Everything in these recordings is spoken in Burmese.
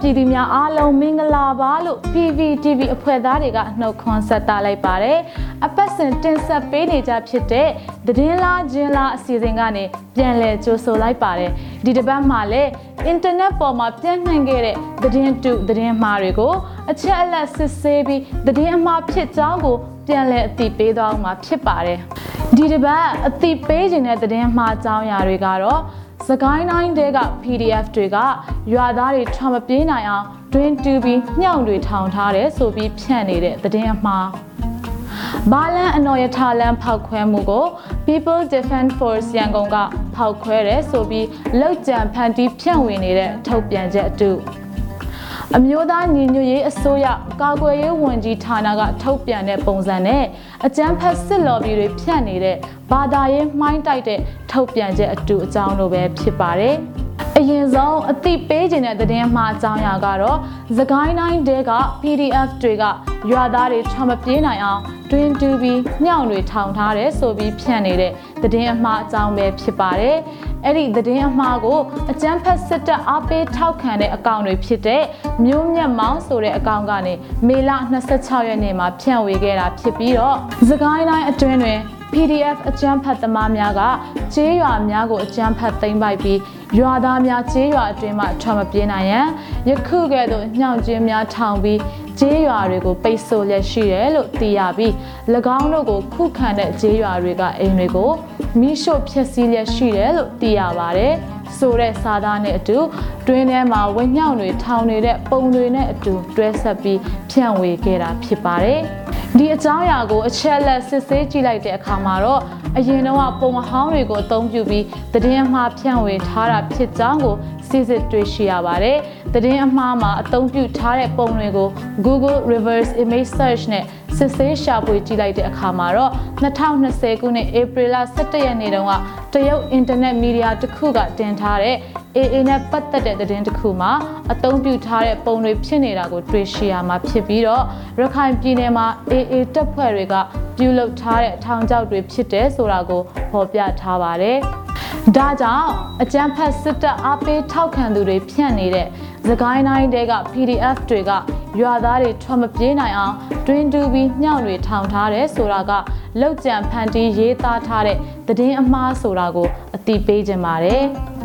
ပြည်သူများအားလုံးမင်္ဂလာပါလို့ PVTV အဖွဲ့သားတွေကနှုတ်ခွန်းဆက်တာလိုက်ပါတယ်အပတ်စဉ်တင်ဆက်ပေးနေကြဖြစ်တဲ့သတင်းလားဂျင်းလားအစီအစဉ်ကနေပြန်လည်ကြိုဆိုလိုက်ပါတယ်ဒီတစ်ပတ်မှာလည်းအင်တာနက်ပေါ်မှာပြန့်နှံ့ခဲ့တဲ့သတင်းတုသတင်းမှားတွေကိုအချက်အလက်စစ်ဆေးပြီးသတင်းအမှားဖြစ်ကြောင်းကိုပြန်လည်အသိပေးသွားမှာဖြစ်ပါတယ်ဒီတစ်ပတ်အသိပေးခြင်းတဲ့သတင်းမှားအကြောင်းအရာတွေကတော့ စကိုင်းတိုင်းတဲက PDF တွေကရွာသားတွေထမပြေးနိုင်အောင်တွင်းတူပြီးညှောင်တွေထောင်ထားတယ်ဆိုပြီးဖြန့်နေတဲ့သတင်းအမှားဘာလန်အနော်ရထားလန်ဖောက်ခွဲမှုကို People Defense Force ရန်ကုန်ကဖောက်ခွဲတယ်ဆိုပြီးလောက်ကြံဖန်တီးဖြန့်ဝေနေတဲ့ထုတ်ပြန်ချက်အတူ အမျိုးသားညီညွတ်ရေးအစိုးရကာကွယ်ရေးဝန်ကြီးဌာနကထုတ်ပြန်တဲ့ပုံစံနဲ့အကြမ်းဖက်စစ်လော်ဘီတွေဖြန့်နေတဲ့ဘာသာရေးမှိုင်းတိုက်တဲ့ထုတ်ပြန်ချက်အတူအကြောင်းလိုပဲဖြစ်ပါတယ်။ အရင်ဆုံးအသိပေးခြင်းတဲ့သတင်းမှားအကြောင်းအရာကတော့သကိုင်းတိုင်းတဲက PDF တွေကရွာသားတွေထမပြေးနိုင်အောင်တွင်တူပြီးညှောင်တွေထောင်ထားတယ်ဆိုပြီးဖြန့်နေတဲ့သတင်းအမှားအကြောင်းပဲဖြစ်ပါတယ်။အဲ့ဒီသတင်းအမှားကိုအကြမ်းဖက်စစ်တပ်အားပေးထောက်ခံတဲ့အကောင့်တွေဖြစ်တဲ့မျိုးမြတ်မောင်းဆိုတဲ့အကောင့်ကနေမေလ26ရက်နေ့မှာဖြန့်ဝေခဲ့တာဖြစ်ပြီးတော့သကိုင်းတိုင်းအတွင်းတွင် PDF အကြမ်းဖက်သမားများကကျေးရွာများကိုအကြမ်းဖက်သိမ်းပိုက်ပြီးရွာသားများကျေးရွာအတွင်းမှထွက်မပြေးနိုင်ရန်ယခုကဲ့သို့ညှောင်ကျင်းများထောင်ပြီးကျေးရွာတွေကိုပိတ်ဆို့လျက်ရှိတယ်လို့သိရပြီး၎င်းတို့ကိုခုခံတဲ့ကျေးရွာတွေကအိမ်တွေကိုမိရှို့ဖျက်ဆီးလျက်ရှိတယ်လို့သိရပါတယ်ဆိုတဲ့စာသားနဲ့အတူတွင်းထဲမှာဝင်းညောင်တွေထောင်နေတဲ့ပုံတွေနဲ့အတူတွဲဆက်ပြီးဖြန့်ဝေခဲ့တာဖြစ်ပါတယ် ဒီအကြောင်းအရာကိုအချက်လက်စစ်ဆေးကြည့်လိုက်တဲ့အခါမှာတော့အရင်တော့ပုံဟောင်းတွေကိုအသုံးပြုပြီးသတင်းအမှားဖြန့်ဝေထားတာဖြစ်ကြောင်းကိုစစ်စစ်တွေ့ရှိရပါတယ်။သတင်းအမှားမှာအသုံးပြုထားတဲ့ပုံတွေကို Google Reverse Image Search နဲ့စစ်ဆေးရှာဖွေကြည့်လိုက်တဲ့အခါမှာတော့2020ခုနှစ်ဧပြီလ17ရက်နေ့တုန်းကတရုတ်အင်တာနက်မီဒီယာတစ်ခုကတင်ထားတဲ့ AA နဲ့ပတ်သက်တဲ့သတင်းတစ်ခုမှာအသုံးပြုထားတဲ့ပုံတွေဖြစ်နေတာကိုတွေ့ရှိရမှာဖြစ်ပြီးတော့ရခိုင်ပြည်နယ်မှာ AA တပ်ဖွဲ့တွေကပြုလုပ်ထားတဲ့ထောင်ချောက်တွေဖြစ်တယ်ဆိုတာကိုဖော်ပြထားပါတယ်။ဒါကြောင့်အကြမ်းဖက်စစ်တပ်အားပေးထောက်ခံသူတွေဖြန့်နေတဲ့သကိုင်းတိုင်းတဲက PDF တွေကရွာသားတွေထွက်မပြေးနိုင်အောင်တွင်တူပြီးညှောင်တွေထောင်ထားတယ်ဆိုတာကလောက်ကြံဖန်တီးရေးသားထားတဲ့သတင်းအမှားဆိုတာကိုအတိပေးခြင်းပါတယ်။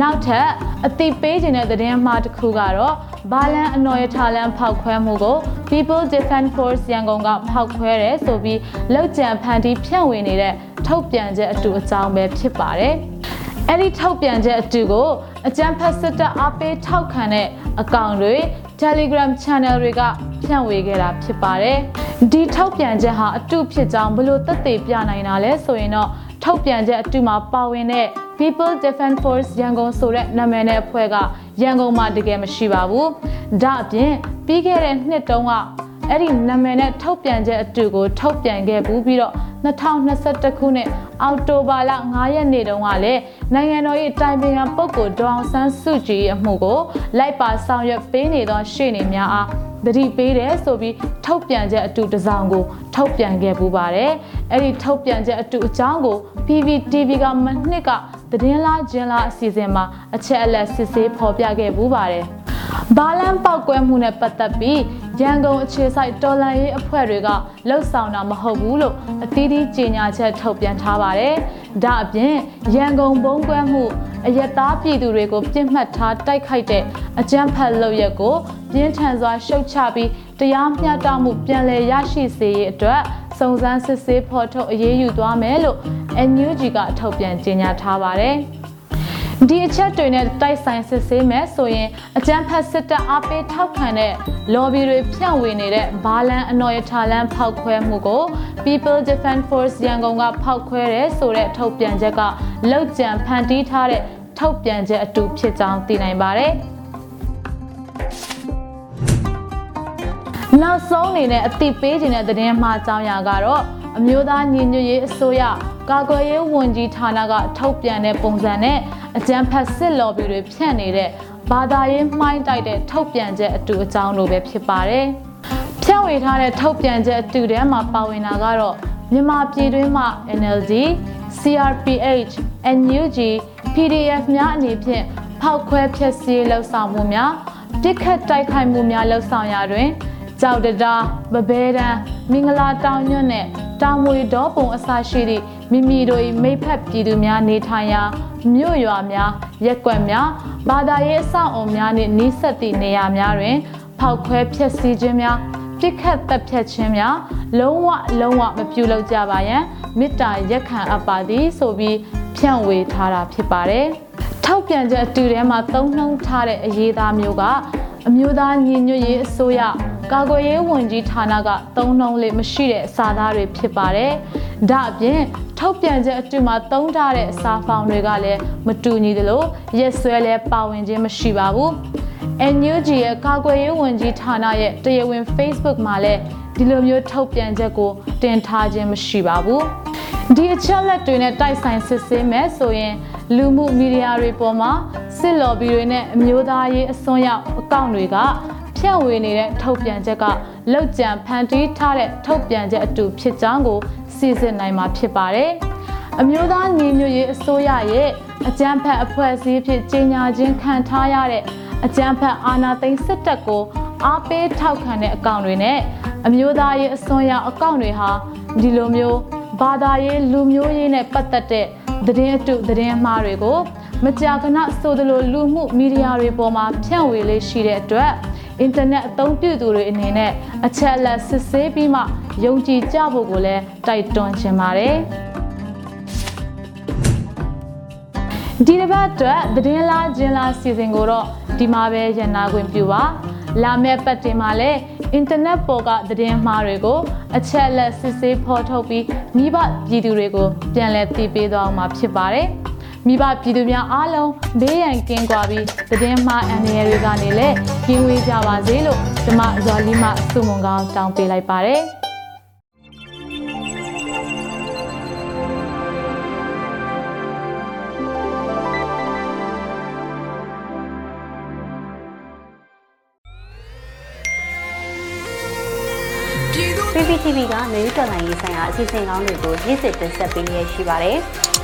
နောက်ထပ်အသိပေးခြင်းတဲ့သတင်းမှားတစ်ခုကတော့ဘာလန်အနော်ရထားလန်ဖောက်ခွဲမှုကို People Defense Force ရန်ကုန်ကဖောက်ခွဲတယ်ဆိုပြီးလောက်ကျန်ဖန်တီးဖြန့်ဝေနေတဲ့ထုတ်ပြန်ချက်အတူအကြောင်းပဲဖြစ်ပါတယ်။အဲ့ဒီထုတ်ပြန်ချက်အတူကိုအကြံဖတ်စစ်တပ်အားပေးထောက်ခံတဲ့အကောင့်တွေ Telegram Channel တွေကဖြန့်ဝေခဲ့တာဖြစ်ပါတယ်။ဒီထုတ်ပြန်ချက်ဟာအတူဖြစ်ကြောင်းဘလို့သက်သေပြနိုင်တာလဲဆိုရင်တော့ထုတ်ပြန်ချက်အတူမှာပါဝင်တဲ့ People Defense Force ရန်ကုန်ဆိုတဲ့နာမည်နဲ့အဖွဲ့ကရန်ကုန်မှာတကယ်မရှိပါဘူး။ဒါအပြင်ပြီးခဲ့တဲ့နှစ်တုန်းကအဲ့ဒီနာမည်နဲ့ထုတ်ပြန်ချက်အတူကိုထုတ်ပြန်ခဲ့ဘူးပြီးတော့2021ခုနှစ်အောက်တိုဘာလ9ရက်နေ့တုန်းကလည်းနိုင်ငံတော်၏တိုင်ပင်ခံပုဂ္ဂိုလ်ဒေါအောင်ဆန်းစုကြည်အမှုကိုလိုက်ပါဆောင်ရွက်ပေးနေသောရှေ့နေများအားတတိပေးတယ်ဆိုပြီးထုတ်ပြန်ချက်အတူတစ်စောင်ကို ထုတ်ပြန်ခဲ့ပူပါတယ်။အဲ့ဒီထုတ်ပြန်ချက်အတူအကြောင်းကို PPTV ကမနှစ်က သတင်းလားဂျင်းလားအစီအစဉ်မှာအချက်အလက်စစ်ဆေးဖော်ပြခဲ့ပူပါတယ်။ဘာလန်ပောက်ကွဲမှုနဲ့ပတ်သက်ပြီးရန်ကုန်အခြေစိုက်တော်လန်ရေးအဖွဲ့တွေကလှုပ်ဆောင်တာမဟုတ်ဘူးလို့အသီးသီးကြေညာချက်ထုတ်ပြန်ထားပါတယ်။ဒါအပြင်ရန်ကုန်ဘုံကွဲမှုအယက်သားပြည်သူတွေကိုပြစ်မှတ်ထားတိုက်ခိုက်တဲ့အကြမ်းဖက်လုပ်ရက်ကိုပြင်းထန်စွာရှုတ်ချပြီးတရားမျှတမှုပြန်လည်ရရှိစေရေးအတွက် စုံစမ်းစစ်ဆေးဖော်ထုတ်အရေးယူသွားမယ်လို့ NUG ကထုတ်ပြန်ကြေညာထားပါတယ်။ဒီအချက်တွေနဲ့တိုက်ဆိုင်စစ်ဆေးမယ်ဆိုရင်အကြမ်းဖက်စစ်တပ်အားပေးထောက်ခံတဲ့ lobby တွေဖြန့်ဝေနေတဲ့ဘာလန်အနော်ရထားလန်ဖောက်ခွဲမှုကို People Defense Force ရန်ကုန်ကဖောက်ခွဲတယ်ဆိုတဲ့ထုတ်ပြန်ချက်ကလောက်ကျန်ဖန်တီးထားတဲ့ထုတ်ပြန်ချက်အတူဖြစ်ကြောင်းသိနိုင်ပါတယ်။ နောက်ဆုံးအနေနဲ့အသိပေးခြင်းတဲ့သတင်းမှားအကြောင်းအရာကတော့အမျိုးသားညီညွတ်ရေးအစိုးရကာကွယ်ရေးဝန်ကြီးဌာနကထုတ်ပြန်တဲ့ပုံစံနဲ့အကြမ်းဖက်စစ်လော်ဘီတွေဖြန့်နေတဲ့ဘာသာရေးမှိုင်းတိုက်တဲ့ထုတ်ပြန်ချက်အတူအကြောင်းလိုပဲဖြစ်ပါတယ်။ဖြန့်ဝေထားတဲ့ထုတ်ပြန်ချက်အတူထဲမှာပါဝင်တာကတော့မြန်မာပြည်တွင်းမှာ NLD, CRPH, NUG, PDF များအနေဖြင့်ဖောက်ခွဲဖျက်ဆီးလှုပ်ဆောင်မှုများပြစ်ခတ်တိုက်ခိုက်မှုများလှုပ်ဆောင်ရာတွင် ကြောက်တတာပပဲတန်းမင်္ဂလာတောင်ညွန့်နှင့်တောင်မွေဒေါပုံအစရှိသည့်မိမိတို့၏မိဖက်ပြည်သူများနေထိုင်ရာမြို့ရွာများရက်ကွက်များဘာသာရေးအဆောက်အအုံများနှင့်နှိစက်သည့်နေရာများတွင် ဖောက်ခွဲဖျက်ဆီးခြင်းများပြစ်ခတ်တပ်ဖြတ်ခြင်းများလုံးဝလုံးဝမပြုလုပ်ကြပါရန်မေတ္တာရက်ခံအပ်ပါသည်ဆိုပြီးဖြန့်ဝေထားတာဖြစ်ပါတယ်။ထောက်ပြန်ချက်အတူထဲမှာသုံးနှုန်းထားတဲ့အရေးသားမျိုးကအမျိုးသားညီညွတ်ရေးအစိုးရ ကာကွယ်ရေးဝန်ကြီးဌာနကသုံးနှုန်းလေးမရှိတဲ့စာသားတွေဖြစ်ပါတယ်။ဒါအပြင်ထုတ်ပြန်ချက်အတူမှာသုံးထားတဲ့စာဖောင်တွေကလည်းမတူညီသလိုရက်စွဲလည်းပါဝင်ခြင်းမရှိပါဘူး။ NUG ရဲ့ကာကွယ်ရေးဝန်ကြီးဌာနရဲ့တရားဝင် Facebook မှာလည်းဒီလိုမျိုးထုတ်ပြန်ချက်ကိုတင်ထားခြင်းမရှိပါဘူး။ဒီအချက်လက်တွေနဲ့တိုက်ဆိုင်စစ်ဆေးမယ်ဆိုရင်လူမှုမီဒီယာတွေပေါ်မှာစစ်လော်ဘီတွေနဲ့အမျိုးသားရေးအစွန်းရောက်အကောင့်တွေက ဖြန့်ဝေနေတဲ့ထုတ်ပြန်ချက်ကလောက်ကျန်ဖန်တီးထားတဲ့ထုတ်ပြန်ချက်အတူဖြစ်ကြောင်းကိုစီစစ်နိုင်မှာဖြစ်ပါတယ်။အမျိုးသားညီညွတ်ရေးအစိုးရရဲ့အကြမ်းဖက်အဖွဲ့အစည်းဖြစ်ကြီးညာခြင်းခံထားရတဲ့အကြမ်းဖက်အာဏာသိမ်းစစ်တပ်ကိုအားပေးထောက်ခံတဲ့အကောင့်တွေနဲ့အမျိုးသားရေးအစွန်းရောက်အကောင့်တွေဟာဒီလိုမျိုးဘာသာရေးလူမျိုးရေးနဲ့ပတ်သက်တဲ့သတင်းအတုသတင်းမှားတွေကိုမကြာခဏဆိုသလိုလူမှုမီဒီယာတွေပေါ်မှာဖြန့်ဝေလေးရှိတဲ့အတွက် အင်တာနက်အသုံးပြုသူတွေအနေနဲ့အချက်အလက်စစ်ဆေးပြီးမှယုံကြည်ကြဖို့ကိုလည်းတိုက်တွန်းချင်ပါတယ်ဒီတစ်ပတ်အတွက်သတင်းလားကျင်းလားစီစဉ်ကိုတော့ဒီမှာပဲရန်နာခွင့်ပြုပါလာမယ့်ပတ်တင်မှာလည်းအင်တာနက်ပေါ်ကသတင်းမှားတွေကို အချက်အလက်စစ်ဆေးဖော်ထုတ်ပြီးမိဘပြည်သူတွေကိုပြန်လည်တည်ပေးသွားအောင်မှာဖြစ်ပါတယ် မိဘပြည်သူများအားလုံးဘေးရန်ကင်းကွာပြီးသတင်းမှားအန္တရာယ်တွေကနေလည်းကင်းဝေးကြပါစေလို့ကျမဇော်လီမစုမုံကောင်းတောင်းပေးလိုက်ပါတယ် PPTV ကမျိုးတော်လိုင်းရေးဆိုင်ရာအစီအစဉ်ကောင်းတွေကိုနေ့စဉ်တင်ဆက်ပေးနေရရှိပါတယ်။